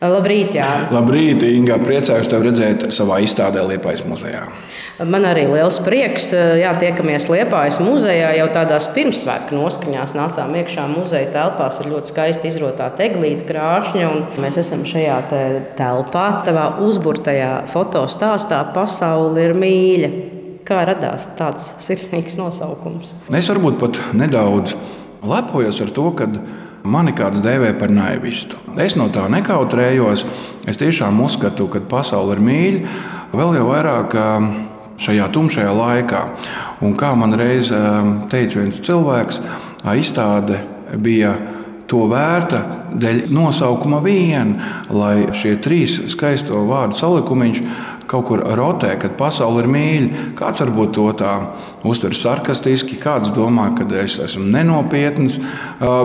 Labrīt, Jā. Labrīt, Inga. Priecājos tevi redzēt savā izstādē Liepājas muzejā. Man arī liels prieks. Jā, tiekamies Liepājas muzejā. Jau tādās pirmsvētku noskaņās nācām iekšā muzeja telpās ar ļoti skaisti izrotāta eglīta krāšņa. Mēs esam šajā te telpā, tavā uzburtajā fotostāstā Pasaule ir mīļa. Kā radās tāds sirsnīgs nosaukums? Es varbūt pat nedaudz lepojos ar to, ka Mani kāds dēvē par naivistu. Es no tā nekautrējos. Es tiešām uzskatu, ka pasaule ir mīļa, vēl jau vairāk šajā tumšajā laikā. Un kā man reiz teica viens cilvēks, izstāde bija to vērta dēļ nosaukuma vien, lai šie trīs skaisto vārdu salikumiņš kaut kur rotē, kad pasaule ir mīļa. Kāds varbūt to tā uztver sarkastiski, kāds domā, ka es esmu nenopietns.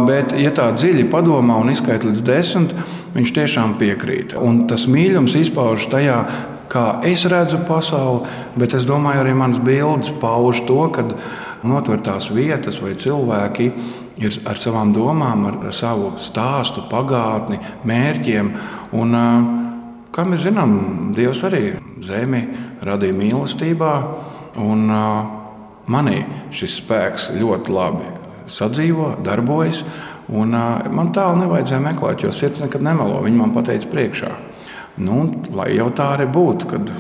Bet, ja tā dziļi padomā un izskaita līdz desmit, viņš tiešām piekrīt. Un tas mīlestības izpaužas tajā, kā es redzu pasauli, bet es domāju, arī manas bildes pauž to, ka notvērtās vietas vai cilvēki ir ar savām domām, ar savu stāstu, pagātni, mērķiem. Un, Kā mēs zinām, Dievs arī zemi radīja mīlestībā, un manī šis spēks ļoti labi sadzīvo, darbojas. Un, man tālu nevajadzēja meklēt, jo sirds nekad nemelo. Viņa man pateica priekšā. Nu, lai jau tā arī būtu, kad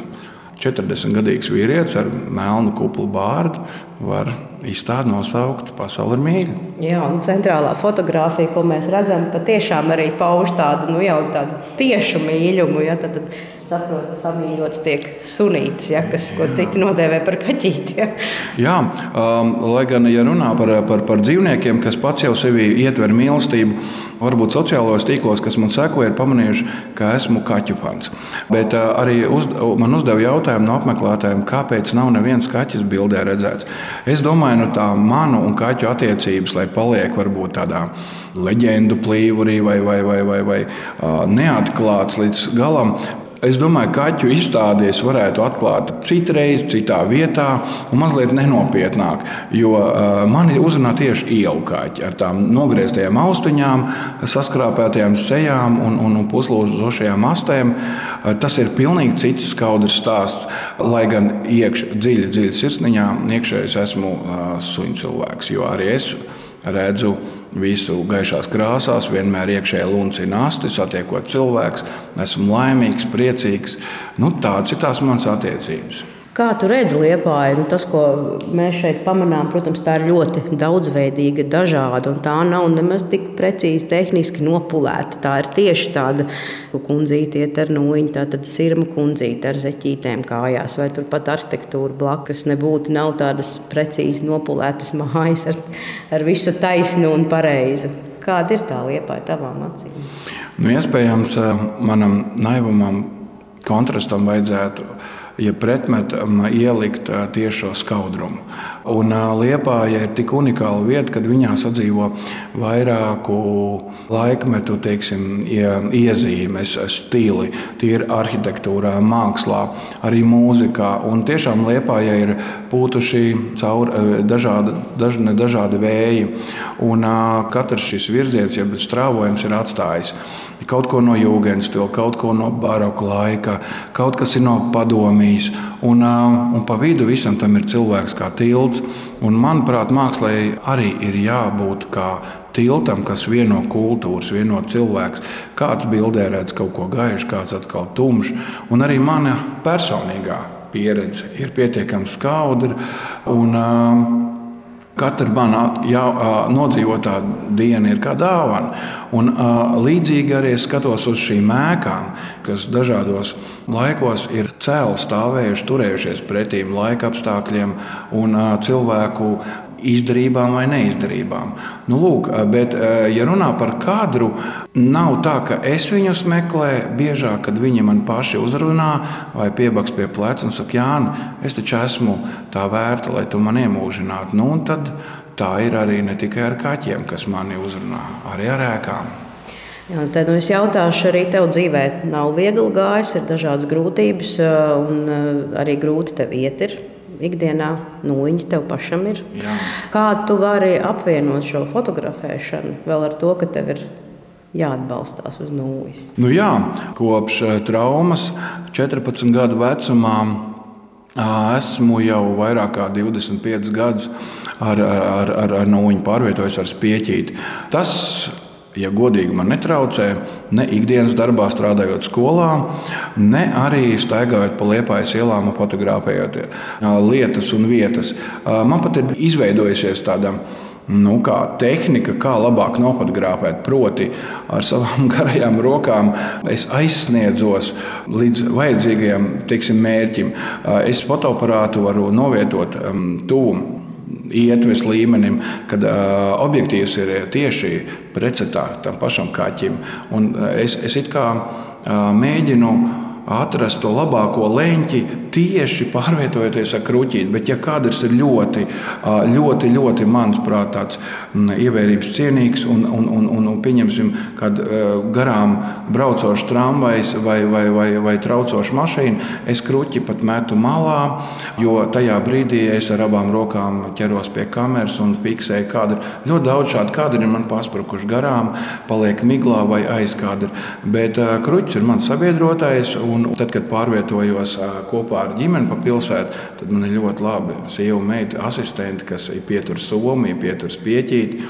40 gadīgs vīrietis ar melnu kuplu bārdu var izstādi nosaukt Pasaule ir mīļa. Jā, un centrālā fotografija, ko mēs redzam, patiešām arī pauž tādu, nu, jau tādu tiešu mīlumu. Ja, tad, tad saprotu, samīļots tiek sunīts, ja, kas, ko citi nodēvē par kaķīti. Ja. Jā, um, lai gan, ja runā par, par, par dzīvniekiem, kas pats jau sevi ietver mīlestību, varbūt sociālajos tīklos, kas man seko, ir pamanījuši, ka esmu kaķu fans. Bet uh, arī uz, man uzdeva jautājumu no apmeklētājiem, kāpēc nav neviens kaķis bildē redzēts. Es domāju, nu tā manu un kaķu attiecības, lai paliek varbūt tādā leģendu plīvurī vai, vai, vai, vai, vai uh, neatklāts līdz galam. Es domāju, ka kaķu izstādēs varētu atklāt citreiz, citā vietā, un mazliet nenopietnāk. Jo uh, mani uzrunā tieši ielu kaķi ar tām nogrieztajām austiņām, saskrāpētajām sejām un, un, un puslūdzošajām astēm. Uh, tas ir pilnīgi cits skaudrs stāsts. Lai gan iekšā dziļi, dziļi sirsniņā, iekšēji esmu uh, suņu cilvēks, jo arī es redzu visu gaišās krāsās, vienmēr iekšēji luncina asti, satiekot cilvēku. Esmu laimīgs, priecīgs. Nu, tāds ir tās manas attiecības. Kā tu redzi liepāju? Nu, tas, ko mēs šeit pamanām, protams, tā ir ļoti daudzveidīga, dažāda. Tā nav nemaz tik precīzi tehniski nopulēta. Tā ir tieši tāda kundzīte ar nūjiņu, tāda sirma kundzīte ar zeķītēm kājās, vai turpat arhitektūra blakus nebūtu nav tādas precīzi nopulētas mājas ar, ar visu taisnu un pareizu. Kāda ir tā liepāja tavām acīm? Nu, iespējams, manam naivumam kontrastam vajadzētu ja pretmetam ielikt tieši šo skaudrumu. Un Liepāja ir tik unikāla vieta, kad viņā sadzīvo vairāku laikmetu teiksim, iezīmes, stili, tīri arhitektūrā, mākslā, arī mūzikā. Un tiešām Liepāja ir pūtuši cauri dažādi, dažādi, dažādi vēji. Un katrs šis virziens, jeb strāvojums, ir atstājis kaut ko no jūgens stila, kaut ko no baroka laika, kaut kas ir no padomijas. Un, un pa vidu visam tam ir cilvēks kā tilts. Un, manuprāt, mākslā arī ir jābūt kā tiltam, kas vieno kultūras, vieno cilvēku. Kāds bildē redz kaut ko gaišu, kāds atkal tumšs. Un arī mana personīgā pieredze ir pietiekami skaudra. Un, Katra manā nodzīvotā diena ir kā dāvana. Un, līdzīgi arī es skatos uz šīm mēkām, kas dažādos laikos ir cēlus, stāvējuši, turējušies pretīm laika apstākļiem un cilvēku izdarībām vai neizdarībām. Nu, lūk, bet, ja runā par kadru, nav tā, ka es viņus meklēju. Biežāk, kad viņi man paši uzrunā vai piebaks pie pleca un saka, Jāni, es taču esmu tā vērta, lai tu man iemūžinātu. Nu, tad tā ir arī ne tikai ar kaķiem, kas mani uzrunā, arī ar ēkām. Jā, tad nu es jautāšu, arī tev dzīvē nav viegli gājis, ir dažādas grūtības, un arī grūti tev iet. Ir ikdienā nūjiņa tev pašam ir. Jā. Kā tu vari apvienot šo fotografēšanu vēl ar to, ka tev ir jāatbalstās uz nulles? Nu jā, kopš traumas 14 gadu vecumā esmu jau vairāk kā 25 gadus ar, ar, ar, ar nūjiņu pārvietojis ar spieķīti. Tas ja godīgi man netraucē, ne ikdienas darbā strādājot skolā, ne arī staigājot pa liepājas ielām un fotografējot lietas un vietas. Man pat ir izveidojusies tāda. Nu, kā tehnika, kā labāk nofotografēt, proti, ar savām garajām rokām es aizsniedzos līdz vajadzīgajam teiksim, mērķim. Es fotoaparātu varu novietot um, tuvu ietves līmenim, kad uh, objektīvs ir tieši pretstatā tam pašam kaķim. Un es, es kā uh, mēģinu atrast labāko leņķi tieši pārvietojoties ar kruķīti. Bet, ja kādrs ir ļoti, ļoti, ļoti manuprāt, tāds ievērības cienīgs un, un, un, un, un pieņemsim, kad garām braucošs tramvajs vai, vai, vai, vai traucoša mašīna, es kruķi pat metu malā, jo tajā brīdī es ar abām rokām ķeros pie kameras un fiksēju kadru. Ļoti daudz šādu kadru ir man pasprukuši garām, paliek miglā vai aiz kadra. Bet kruķis ir mans sabiedrotais, un tad, kad pārvietojos kopā ar ģimeni pa pilsētu, tad man ir ļoti labi sieva, meita, asistenti, kas pietur somiju, pietur pieķīti.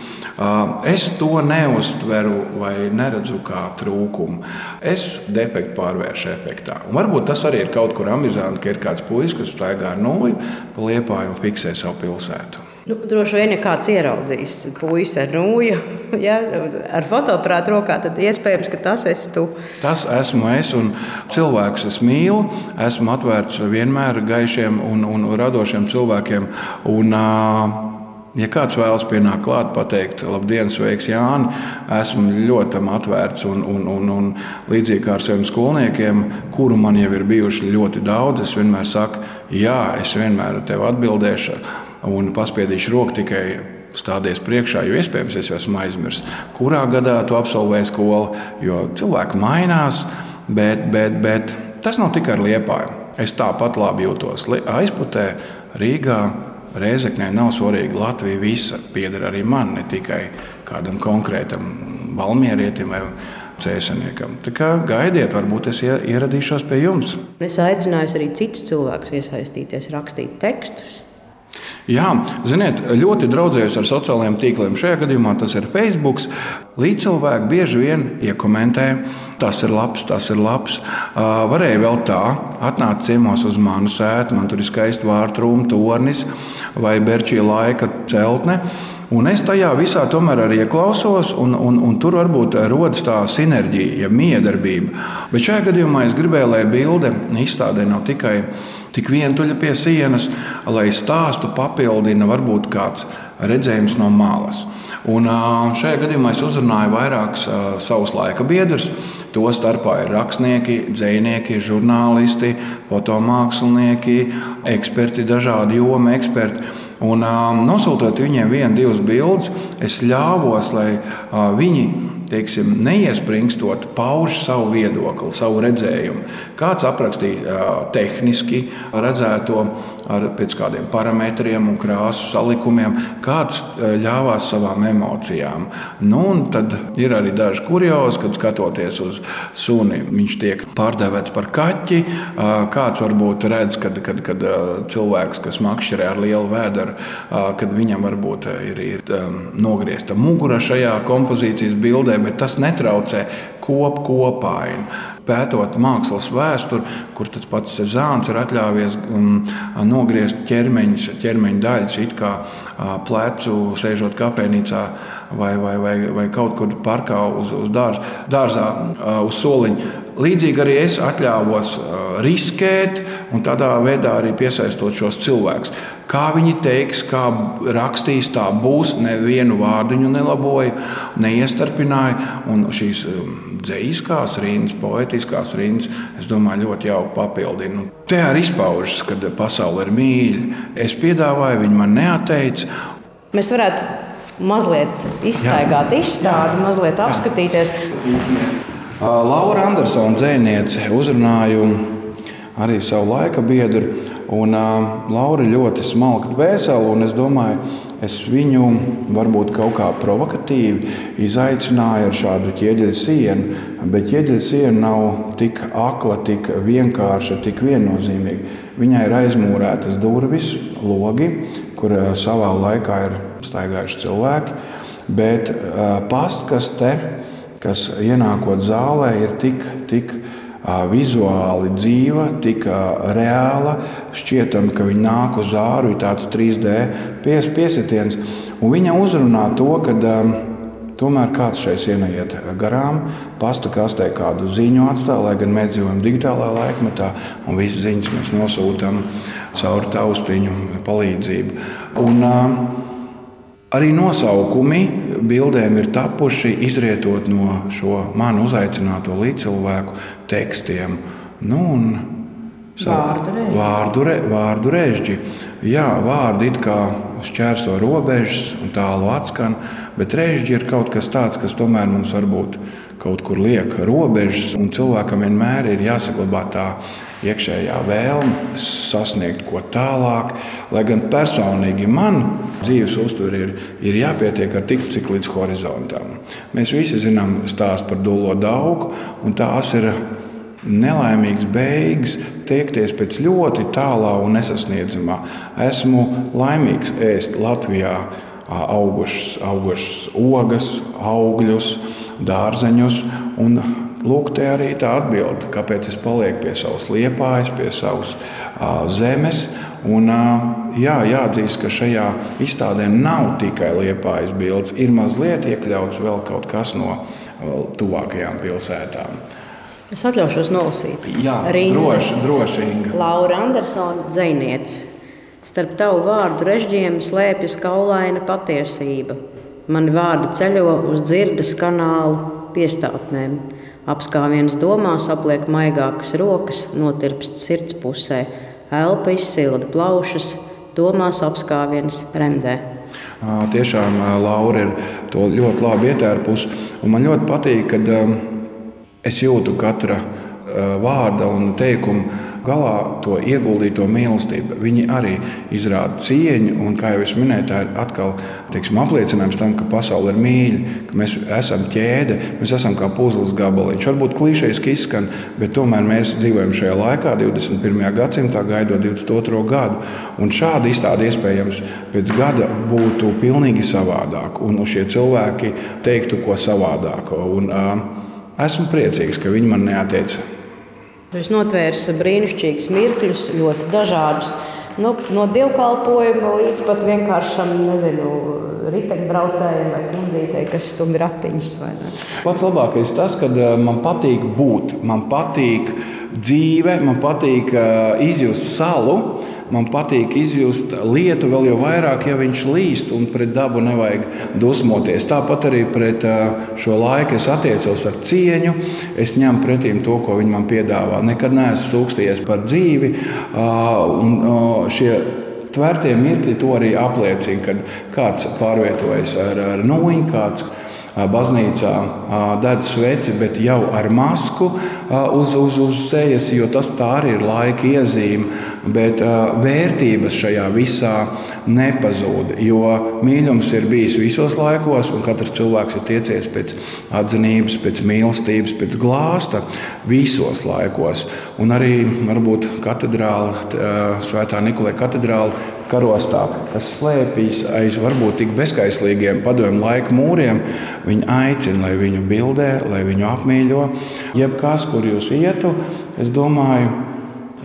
Es to neuztveru vai neredzu kā trūkumu. Es defektu pārvēršu efektā. Un varbūt tas arī ir kaut kur amizanti, ka ir kāds puisis, kas staigā ar nūju pa liepāju un fiksē savu pilsētu. Nu, droši vien, ja kāds ieraudzīs puisi ar nūju, ja, ar fotoaparātu rokā, tad iespējams, ka tas esi tu. Tas esmu es, un cilvēkus es mīlu. Esmu atvērts vienmēr gaišiem un, un radošiem cilvēkiem. Un, Ja kāds vēlas pienākt klāt, pateikt, labdien, sveiks, Jāni, esmu ļoti atvērts. Un, un, un, un līdzīgi kā ar saviem skolniekiem, kuru man jau ir bijuši ļoti daudz, es vienmēr saku, jā, es vienmēr tev atbildēšu un paspiedīšu roku tikai stāties priekšā, jo iespējams es esmu aizmirsis, kurā gadā tu absolvēji skolu. Jo cilvēki mainās, bet, bet, bet tas nav tikai ar liepāju. Es tāpat labi jūtos aizputē, Rīgā. Reizeknē nav svarīgi Latvija visa. Pieder arī man, ne tikai kādam konkrētam valmierietim vai cēsaniekam. Tā kā gaidiet, varbūt es ieradīšos pie jums. Es aicināju arī citus cilvēkus iesaistīties, rakstīt tekstus. Jā, ziniet, ļoti draudzējos ar sociālajiem tīkliem. Šajā gadījumā tas ir Facebook. Līdz cilvēki bieži vien iekomentē, tas ir labs, tas ir labs. Uh, varēja vēl tā, atnākt ciemos uz manu sētu, man tur ir skaisti vārtrūmu tornis vai berčija laika celtne. Un es tajā visā tomēr arī ieklausos, un, un, un tur varbūt rodas tā sinerģija, ja miedarbība. Bet šajā gadījumā es gribēju, lai bilde izstādē nav tikai tik vientuļa pie sienas, lai stāstu papildina varbūt kāds redzējums no malas. Un šajā gadījumā es uzrunāju vairākus savus laika biedrus. To starpā ir rakstnieki, dzinieki, žurnālisti, fotomākslinieki, eksperti, dažādi jomu eksperti. Un, nosūtot viņiem vienu, divas bildes, es ļāvos, lai viņi teiksim, neiespringstot, pauž savu viedokli, savu redzējumu. Kāds aprakstīja tehniski redzēto ar kādiem parametriem un krāsu salikumiem, kāds uh, ļāvās savām emocijām. Nu, tad ir arī daži kuriozi, kad skatoties uz suni, viņš tiek pārdēvēts par kaķi. Uh, kāds varbūt redz, kad, kad, kad cilvēks, kas makšķerē ar lielu vēderu, kad viņam varbūt ir, ir nogriezta mugura šajā kompozīcijas bildē bet tas netraucē kop kopainu. Pētot mākslas vēsturi, kur tas pats Cezāns ir atļāvies um, nogriezt ķermeņa, ķermeņa daļas, it kā uh, plecu, sēžot kafejnīcā vai, vai, vai, vai kaut kur parkā uz, uz dārz, dārzā, uh, uz soliņa. Līdzīgi arī es atļāvos uh, riskēt un tādā veidā arī piesaistot šos cilvēkus. Kā viņi teiks, kā rakstīs, tā būs. Nevienu vārdiņu nelaboju, neiestarpināju. Un šīs um, dzīsliskās rindas, poetiskās rindas, es domāju, ļoti jauki papildina. Te arī izpaužas, kad pasaule ir mīļa. Es piedāvāju, viņi man neateica. Mēs varētu mazliet izstaigāt izstādi, mazliet apskatīties. Laura Andersona dzēniece uzrunāja arī savu laika biedru. Un, uh, Laura ļoti smalka dvēseli, un es domāju, es viņu varbūt kaut kā provokatīvi izaicināju ar šādu ķieģeļa sienu, bet ķieģeļa siena nav tik akla, tik vienkārša, tik viennozīmīga. Viņai ir aizmūrētas durvis, logi, kur eh, savā laikā ir staigājuši cilvēki, bet eh, pastkaste, kas ienākot zālē, ir tik, tik vizuāli dzīva, tik reāla. Šķietam, ka viņa nāk uz āru, ir tāds 3D pies, piesitiens. Un viņa uzrunā to, ka tomēr kāds šeit ienaiet garām, pasta kastē kādu ziņu atstāja, lai gan mēs dzīvojam digitālā laikmetā, un visas ziņas mēs nosūtām caur taustiņu palīdzību. Un, Arī nosaukumi bildēm ir tapuši izrietot no šo manu uzaicināto līdzcilvēku tekstiem. Nu, Vārdu režģi. Vārdu, re, vārdu režģi. Jā, vārdi it kā šķērso robežas un tālu atskan, bet režģi ir kaut kas tāds, kas tomēr mums varbūt kaut kur liek robežas, un cilvēkam vienmēr ir jāsaglabā tā iekšējā vēlme sasniegt ko tālāk. Lai gan personīgi man dzīves uztvere ir, ir jāpietiek ar tik cik līdz horizontam. Mēs visi zinām stāstu par dūlo augu, un tās ir nelaimīgs beigas, tiekties pēc ļoti tālā un nesasniedzamā. Esmu laimīgs ēst Latvijā augušas, augušas ogas, augļus, dārzeņus. Un lūk, te arī tā atbilde, kāpēc es palieku pie savas liepājas, pie savas uh, zemes. Un, uh, jā, jāatzīst, ka šajā izstādē nav tikai liepājas bildes, ir mazliet iekļauts vēl kaut kas no tuvākajām pilsētām. Es atļaušos nolasīt. Jā, droši, droši. Laura Andersona dzēniece. Starp tavu vārdu režģiem slēpjas kaulaina patiesība. Mani vārdi ceļo uz dzirdes kanālu piestātnēm. Apskāviens domās apliek maigākas rokas, notirpst sirds pusē. Elpa izsilda plaušas, domās apskāviens remdē. Tiešām Laura ir to ļoti labi ietērpusi. Man ļoti patīk, kad Es jūtu katra vārda un teikuma galā to ieguldīto mīlestību. Viņi arī izrāda cieņu, un, kā jau es minēju, tā ir atkal teiksim, apliecinājums tam, ka pasaule ir mīļa, ka mēs esam ķēde, mēs esam kā puzles gabaliņš. Varbūt klišejiski izskan, bet tomēr mēs dzīvojam šajā laikā, 21. gadsimtā, gaidot 22. gadu. Un šāda izstāde iespējams pēc gada būtu pilnīgi savādāka, un šie cilvēki teiktu ko savādāko. Un, uh, Esmu priecīgs, ka viņi man neateica. Jūs notvērsiet brīnišķīgus mirkļus, ļoti dažādus. Nu, no dievkalpojuma līdz pat vienkāršam, nezinu, riteņbraucējiem vai kundzītei, kas stumj ratiņus. Pats labākais tas, ka eh, man patīk būt, man patīk dzīve, man patīk eh, izjust salu. Man patīk izjust lietu vēl jau vairāk, ja viņš līst, un pret dabu nevajag dusmoties. Tāpat arī pret šo laiku es attiecos ar cieņu. Es ņemu pretī to, ko viņi man piedāvā. Nekad neesmu sūkstījies par dzīvi. Un šie tvērtie mirkļi to arī apliecina, kad kāds pārvietojas ar, ar nūjiņu, kāds baznīcā dedz sveci, bet jau ar masku uz, uz, uz sejas, jo tas arī ir laika iezīme. Bet vērtības šajā visā nepazūd, jo mīlestības ir bijis visos laikos, un katrs cilvēks ir tiecies pēc atzinības, pēc mīlestības, pēc glāsta visos laikos. Un arī varbūt katedrāla, Svētā Nikolai katedrāla karostā, kas slēpjas aiz varbūt tik bezskaislīgiem padomju laika mūriem, viņi aicina, lai viņu bildē, lai viņu apmīļo. Jebkas, kur jūs ietu, es domāju,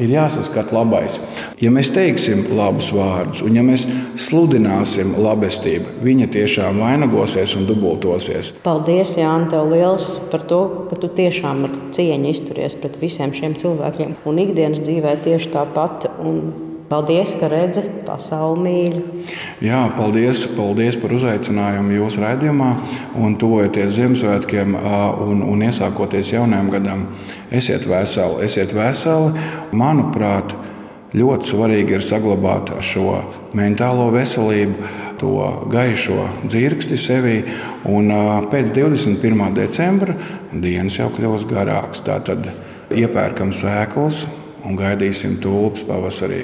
ir jāsaskata labais. Ja mēs teiksim labus vārdus, un ja mēs sludināsim labestību, viņa tiešām vainagosies un dubultosies. Paldies, Jānis, tev liels par to, ka tu tiešām ar cieņu izturies pret visiem šiem cilvēkiem. Un ikdienas dzīvē tieši tāpat. Un Paldies, ka redzi pasauli mīļi. Jā, paldies, paldies par uzaicinājumu jūsu raidījumā. Un tuvojoties Ziemassvētkiem un, un iesākoties jaunajam gadam, esiet veseli, esiet veseli. Manuprāt, ļoti svarīgi ir saglabāt šo mentālo veselību, to gaišo dzirksti sevī. Un pēc 21. decembra dienas jau kļūs garāks. Tātad iepērkam sēklas un gaidīsim tulpes pavasarī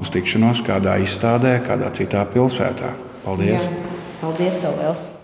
uz tikšanos kādā izstādē, kādā citā pilsētā. Paldies! Jā. Paldies, Elsa!